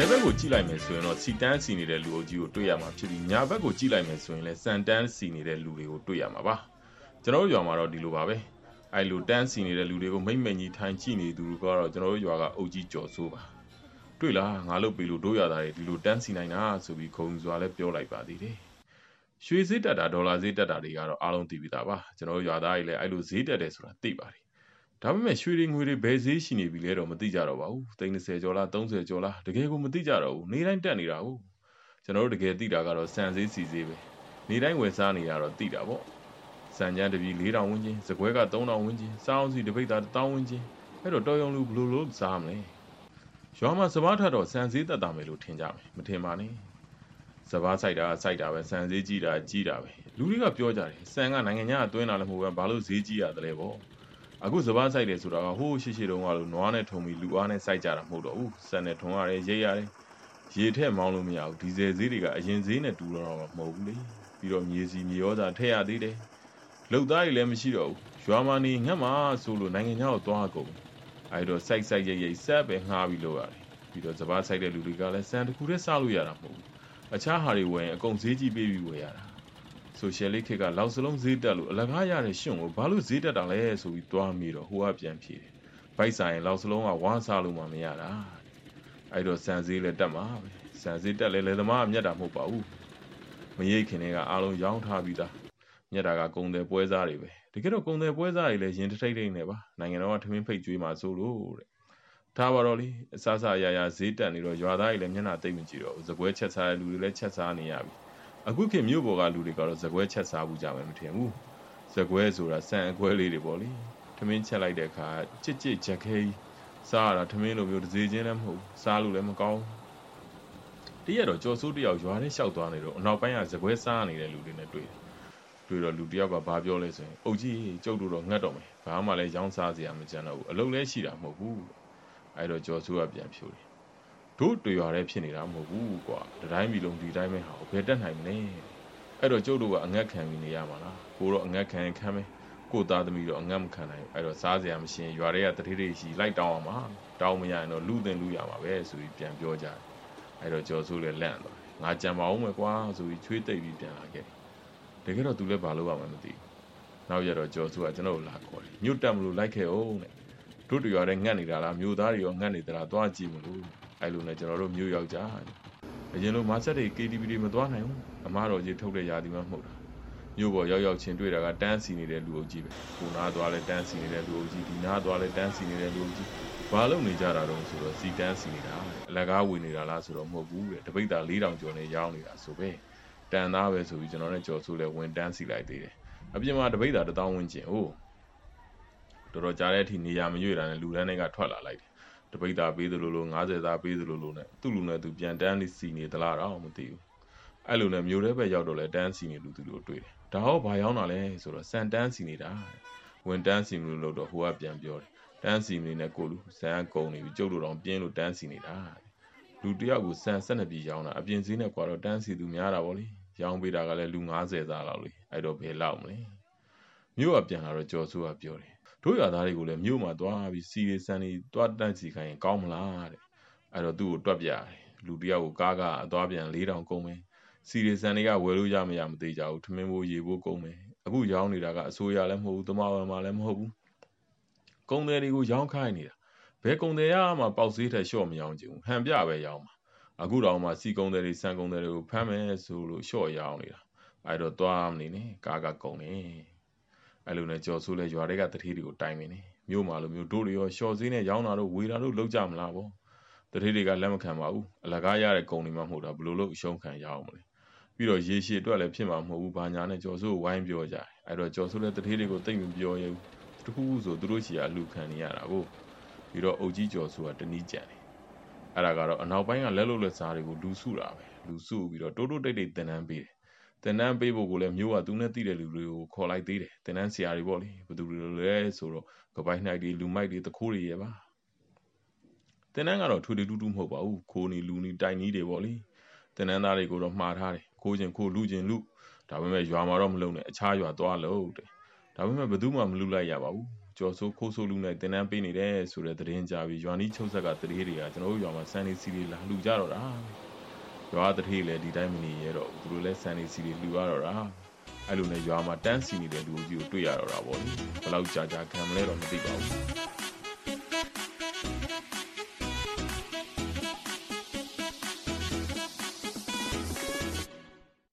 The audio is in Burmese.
ဘဲဘက်ကိုကြည့်လိုက်မယ်ဆိုရင်တော့စီတန်းစီနေတဲ့လူအုပ်ကြီးကိုတွေ့ရမှာဖြစ်ပြီးညာဘက်ကိုကြည့်လိုက်မယ်ဆိုရင်လည်းစန်တန်းစီနေတဲ့လူတွေကိုတွေ့ရမှာပါကျွန်တော်တို့ရွာမှာတော့ဒီလိုပါပဲအဲလိုတန်းစီနေတဲ့လူတွေကိုမိမ့်မိန်ကြီးထိုင်ကြည့်နေသူတွေကတော့ကျွန်တော်တို့ရွာကအုပ်ကြီးကြော်ဆိုးပါတွေ့လားငါလို့ပြီလို့တို့ရတာတွေဒီလိုတန်းစီနိုင်တာဆိုပြီးခုံစွာလည်းပြောလိုက်ပါသေးတယ်ရွှေဈေးတက်တာဒေါ်လာဈေးတက်တာတွေကတော့အားလုံးသိပြီးသားပါကျွန်တော်တို့ရွာသားတွေလည်းအဲ့လိုဈေးတက်တယ်ဆိုတာသိပါတယ် ဒါပေမဲ့ရွှေတွေငွေတွေဘယ်ဈေးရှိနေပြီလဲတော့မသိကြတော့ပါဘူး30ကျော်လား30ကျော်လားတကယ်ကိုမသိကြတော့ဘူးနေတိုင်းတက်နေတာဟုတ်ကျွန်တော်တို့တကယ်သိတာကတော့စံဈေးစီဈေးပဲနေတိုင်းဝယ်စားနေရတော့သိတာပေါ့စံချမ်းတပြီ4000ဝန်းကျင်စကွဲက3000ဝန်းကျင်စားအောင်စီတပိတ်သား1000ဝန်းကျင်အဲ့တော့တော်ရုံလူဘလို့လို့စားမလဲရွာမှာစဘာထတော့စံဈေးတက်တာမယ်လို့ထင်ကြမယ်မထင်ပါနဲ့စဘာဆိုင်တာစိုက်တာပဲစံဈေးကြီးတာကြီးတာပဲလူတွေကပြောကြတယ်စံကနိုင်ငံညာအတွင်းလာလည်းမဟုတ်ဘူးဘာလို့ဈေးကြီးရတယ်လဲပေါ့ အခုစပားဆိုင်တယ်ဆိုတာကဟိုးရှိရှိတုန်းကလို့နွားနဲ့ထုံပြီးလူအားနဲ့စိုက်ကြတာမဟုတ်တော့ဘူးစက်နဲ့ထုံရတယ်ရိတ်ရတယ်ရေထက်မောင်းလို့မရဘူးဒီဇယ်ဈေးတွေကအရင်ဈေးနဲ့တူတော့မဟုတ်ဘူးလေပြီးတော့မြေစီမြေဩဇာထည့်ရသေးတယ်လုံသားတွေလည်းမရှိတော့ဘူးရွာမနေငတ်မှာဆိုလို့နိုင်ငံခြားကိုသွားကုန်အဲတော့စိုက်စိုက်ရိတ်ရိတ်ဆက်ပဲငှားပြီးလို့ရတယ်ပြီးတော့စပားဆိုင်တဲ့လူတွေကလည်းစံတစ်ခုတည်းစားလို့ရတာမဟုတ်ဘူးအခြားဟာတွေဝယ်ရင်အကုန်ဈေးကြီးပေးပြီးဝယ်ရတာ ဆိုရှယ်လစ်ခေတ်ကလောက်စလုံးဈေးတက်လို့အလကားရတဲ့ရှင်ကိုဘာလို့ဈေးတက်တာလဲဆိုပြီးတွားမိတော့ဟိုကပြန်ဖြေတယ်။ဘိုက်ဆိုင်လောက်စလုံးကဝါးစားလို့မှမရတာ။အဲ့တော့စံဈေးလည်းတက်မှာပဲ။စံဈေးတက်လဲလေသမားကမြတ်တာမဟုတ်ပါဘူး။မရိတ်ခင်ကအားလုံးရောင်းထားပြီးသား။မြတ်တာကကုံတယ်ပွဲစားတွေပဲ။တကယ်တော့ကုံတယ်ပွဲစားတွေလည်းရင်ထိတ်ထိတ်နေပါ။နိုင်ငံတော်ကထမင်းဖိတ်ကျွေးမှာဆိုလို့တဲ့။ထားပါတော့လေအစားစားရရဈေးတက်နေတော့ရွာသားတွေလည်းမျက်နှာသိမ့်မကြည့်တော့ဘူး။ဇပွဲချက်စားတဲ့လူတွေလည်းချက်စားနေရပြီ။ အခုခေတ်မြို့ပေါ်ကလူတွေကတော့ဇကွဲချက်စားဘူးကြမယ်မထင်ဘူးဇကွဲဆိုတာဆန်အကွဲလေးတွေပေါ့လေထမင်းချက်လိုက်တဲ့အခါကြစ်ကြစ်ချက်ခဲကြီးစားရတာထမင်းလိုမျိုးတစ်စေးချင်းလည်းမဟုတ်စားလို့လည်းမကောင်းတရက်တော့ကြော်စိုးတယောက်ရွာထဲလျှောက်သွားနေတော့အနောက်ပိုင်းကဇကွဲစားနေတဲ့လူတွေနဲ့တွေ့တွေ့တော့လူတယောက်ကဘာပြောလဲဆိုရင်အုတ်ကြီးကျုပ်တို့တော့ငတ်တော့မယ်ဘာမှလည်းရောင်းစားစရာမကြံတော့ဘူးအလုပ်လည်းရှိတာမဟုတ်ဘူးအဲ့တော့ကြော်စိုးကပြန်ဖြိုတယ် တို့တွေ့ရတဲ့ဖြစ်နေတာမဟုတ်ဘူးကွာတတိုင်းမီလုံးဒီတိုင်းပဲဟာဘယ်တက်နိုင်မလဲအဲ့တော့ကျုပ်တို့ကအငတ်ခံပြီးနေရမှာလားကိုတော့အငတ်ခံခံမယ်ကိုသားသမီးတော့အငတ်မခံနိုင်ဘူးအဲ့တော့စားစရာမရှိရင်ရွာတွေကတတိတိရှိလိုက်တောင်းအောင်ပါတောင်းမရရင်တော့လူတင်လူရမှာပဲဆိုပြီးပြန်ပြောကြတယ်အဲ့တော့ကျော်စိုးလည်းလန့်သွားတယ်ငါကြံပါအောင်မယ်ကွာဆိုပြီးချွေးတိတ်ပြီးပြန်လာခဲ့တယ်တကယ်တော့သူလည်းဘာလို့ပါမှမသိဘူးနောက်ရတော့ကျော်စိုးကကျွန်တော်ကိုလာခေါ်တယ်မြို့တက်မလို့လိုက်ခဲ့အောင်တဲ့တို့တရွာတဲ့ငတ်နေတာလားမြို့သားတွေရောငတ်နေသလားသွားကြည့်မလို့ အဲ့လိုနဲ့ကျွန်တော်တို့မြို့ရောက်ကြအရင်လိုမာဆက်တွေ KTV တွေမသွားနိုင်ဘူးအမားတော်ကြီးထုတ်တဲ့ຢာဒီမှမဟုတ်တာမြို့ပေါ်ရောက်ရောက်ချင်းတွေ့တာကတန်းစီနေတဲ့လူအုပ်ကြီးပဲကိုနာသွားလဲတန်းစီနေတဲ့လူအုပ်ကြီးဒီနာသွားလဲတန်းစီနေတဲ့လူအုပ်ကြီးဘာလို့နေကြတာတော့ဆိုတော့စီတန်းစီနေတာအလကားဝင်နေတာလားဆိုတော့မဟုတ်ဘူးတဲ့တပိတ်တာ4000ကျော်နဲ့ရောင်းနေတာဆိုပဲတန်သားပဲဆိုပြီးကျွန်တော်နဲ့ကြော်ဆိုးလဲဝင်တန်းစီလိုက်သေးတယ်အပြင်မှာတပိတ်တာ1000ဝန်းကျင်ဟိုတော်တော်ကြားတဲ့အထိနေရာမရွေ့တာနဲ့လူတန်းတွေကထွက်လာလိုက်တယ် တပိတ်တာပေးသလိုလို90သားပေးသလိုလိုနဲ့သူ့လူနဲ့သူပြန်တန်းစီနေသလားတော့မသိဘူးအဲ့လိုနဲ့မျိုးတဲ့ဘက်ရောက်တော့လဲတန်းစီနေလူသူတို့တွေ့တယ်ဒါဟောဘာရောက်တာလဲဆိုတော့စန်တန်းစီနေတာဝင်တန်းစီမလို့လို့တော့ဟိုကပြန်ပြောတယ်တန်းစီနေနဲ့ကိုလူစံကုံနေပြီကျုပ်တို့တော့ပြင်းလို့တန်းစီနေတာလူတယောက်ကိုစံ12ပြည်ရောင်းတာအပြင်စည်းနဲ့ကွာတော့တန်းစီသူများတာဗောလေရောင်းပေးတာကလည်းလူ90သားလောက်လေအဲ့တော့ဘယ်လောက်မလဲမြို့ကပြန်လာတော့ကြော်စိုးကပြောတယ် တို့ရွာသားတွေကိုလည်းမြို့မှာသွားပြီးစီရီဆန်နေသွားတန့်စီခိုင်းရင်ကောင်းမလားတဲ့အဲ့တော့သူ့ကိုတွက်ပြတယ်လူတယောက်ကိုကားကအသွားပြန်4000ကုန်မယ်စီရီဆန်တွေကဝယ်လို့ရမရမသေးကြဘူးထမင်းဘိုးရေဘိုးကုန်မယ်အခုရောင်းနေတာကအစိုးရလည်းမဟုတ်ဘူးတမဝမှာလည်းမဟုတ်ဘူးကုန်တယ်တွေကိုရောင်းခိုင်းနေတာဘယ်ကုန်တယ်ရမှပေါက်ဈေးထက်လျှော့မရောင်းချင်ဘူးဟန်ပြပဲရောင်းမှာအခုတော့မှစီကုန်တယ်တွေစံကုန်တယ်တွေကိုဖမ်းမယ်ဆိုလို့လျှော့ရောင်းနေတာအဲ့တော့သွားမနေနဲ့ကားကကုန်နေ အဲ့လိုနဲ့ကြော်ဆိုးလဲရွာတွေကတတိတွေကိုတိုင်မင်းနေမြို့မှာလိုမျိုးတို့တွေရောရှော့စည်းနဲ့ရောင်းတာတို့ဝေတာတို့လောက်ကြမလားဗောတတိတွေကလက်မခံပါဘူးအလကားရတဲ့ကုန်တွေမှမဟုတ်တာဘလို့လို့အရှုံးခံရအောင်မလဲပြီးတော့ရေရှည်အတွက်လည်းဖြစ်မှာမဟုတ်ဘူးဘာညာနဲ့ကြော်ဆိုးဝိုင်းပြောကြတယ်အဲ့တော့ကြော်ဆိုးလဲတတိတွေကိုတိတ်မပြောရဘူးတခုခုဆိုသူတို့ချီကအလူခံနေရတာဗောပြီးတော့အုတ်ကြီးကြော်ဆိုးကတနည်းကြံတယ်အဲ့ဒါကတော့အနောက်ပိုင်းကလက်လို့လက်စားတွေကိုလူစုတာပဲလူစုပြီးတော့တိုးတိုးတိတ်တိတ်တင်တန်းပေးတယ် တင်တန်းပေးဖို့ကိုလည်းမျိုးကသူနဲ့တိတဲ့လူတွေကိုခေါ်လိုက်သေးတယ်တင်တန်းဆရာတွေပေါ့လေဘယ်သူတွေလဲဆိုတော့ကပိုက်နှိုက်တွေလူမိုက်တွေတခိုးတွေရဲ့ပါတင်တန်းကတော့ထွေထွေတူးတူးမဟုတ်ပါဘူးခိုးနေလူနေတိုင်နီးတွေပေါ့လေတင်တန်းသားတွေကိုတော့မှားထားတယ်ခိုးခြင်းခိုးလူခြင်းလူဒါပေမဲ့ရွာမှာတော့မလုံနဲ့အခြားရွာသွားလို့တဲ့ဒါပေမဲ့ဘယ်သူမှမလူလိုက်ရပါဘူးကြော်စိုးခိုးဆိုးလူနဲ့တင်တန်းပေးနေတယ်ဆိုတဲ့သတင်းကြပြီးရွာနီးချုပ်ဆက်ကတရေတွေကကျွန်တော်တို့ရွာမှာစံနေစီတွေလာလှူကြတော့တာ ရွာတရေလည်းဒီတိုင်းမနေရတော့သူတို့လည်းစံနေစီတွေလှူရတော့တာအဲ့လိုနဲ့ရွာမှာတန်းစီနေတဲ့လူကြီးကိုတွေ့ရတော့တာပေါ့လေဘယ်လောက်ကြာကြာခံမလဲတော့မသိပါဘူး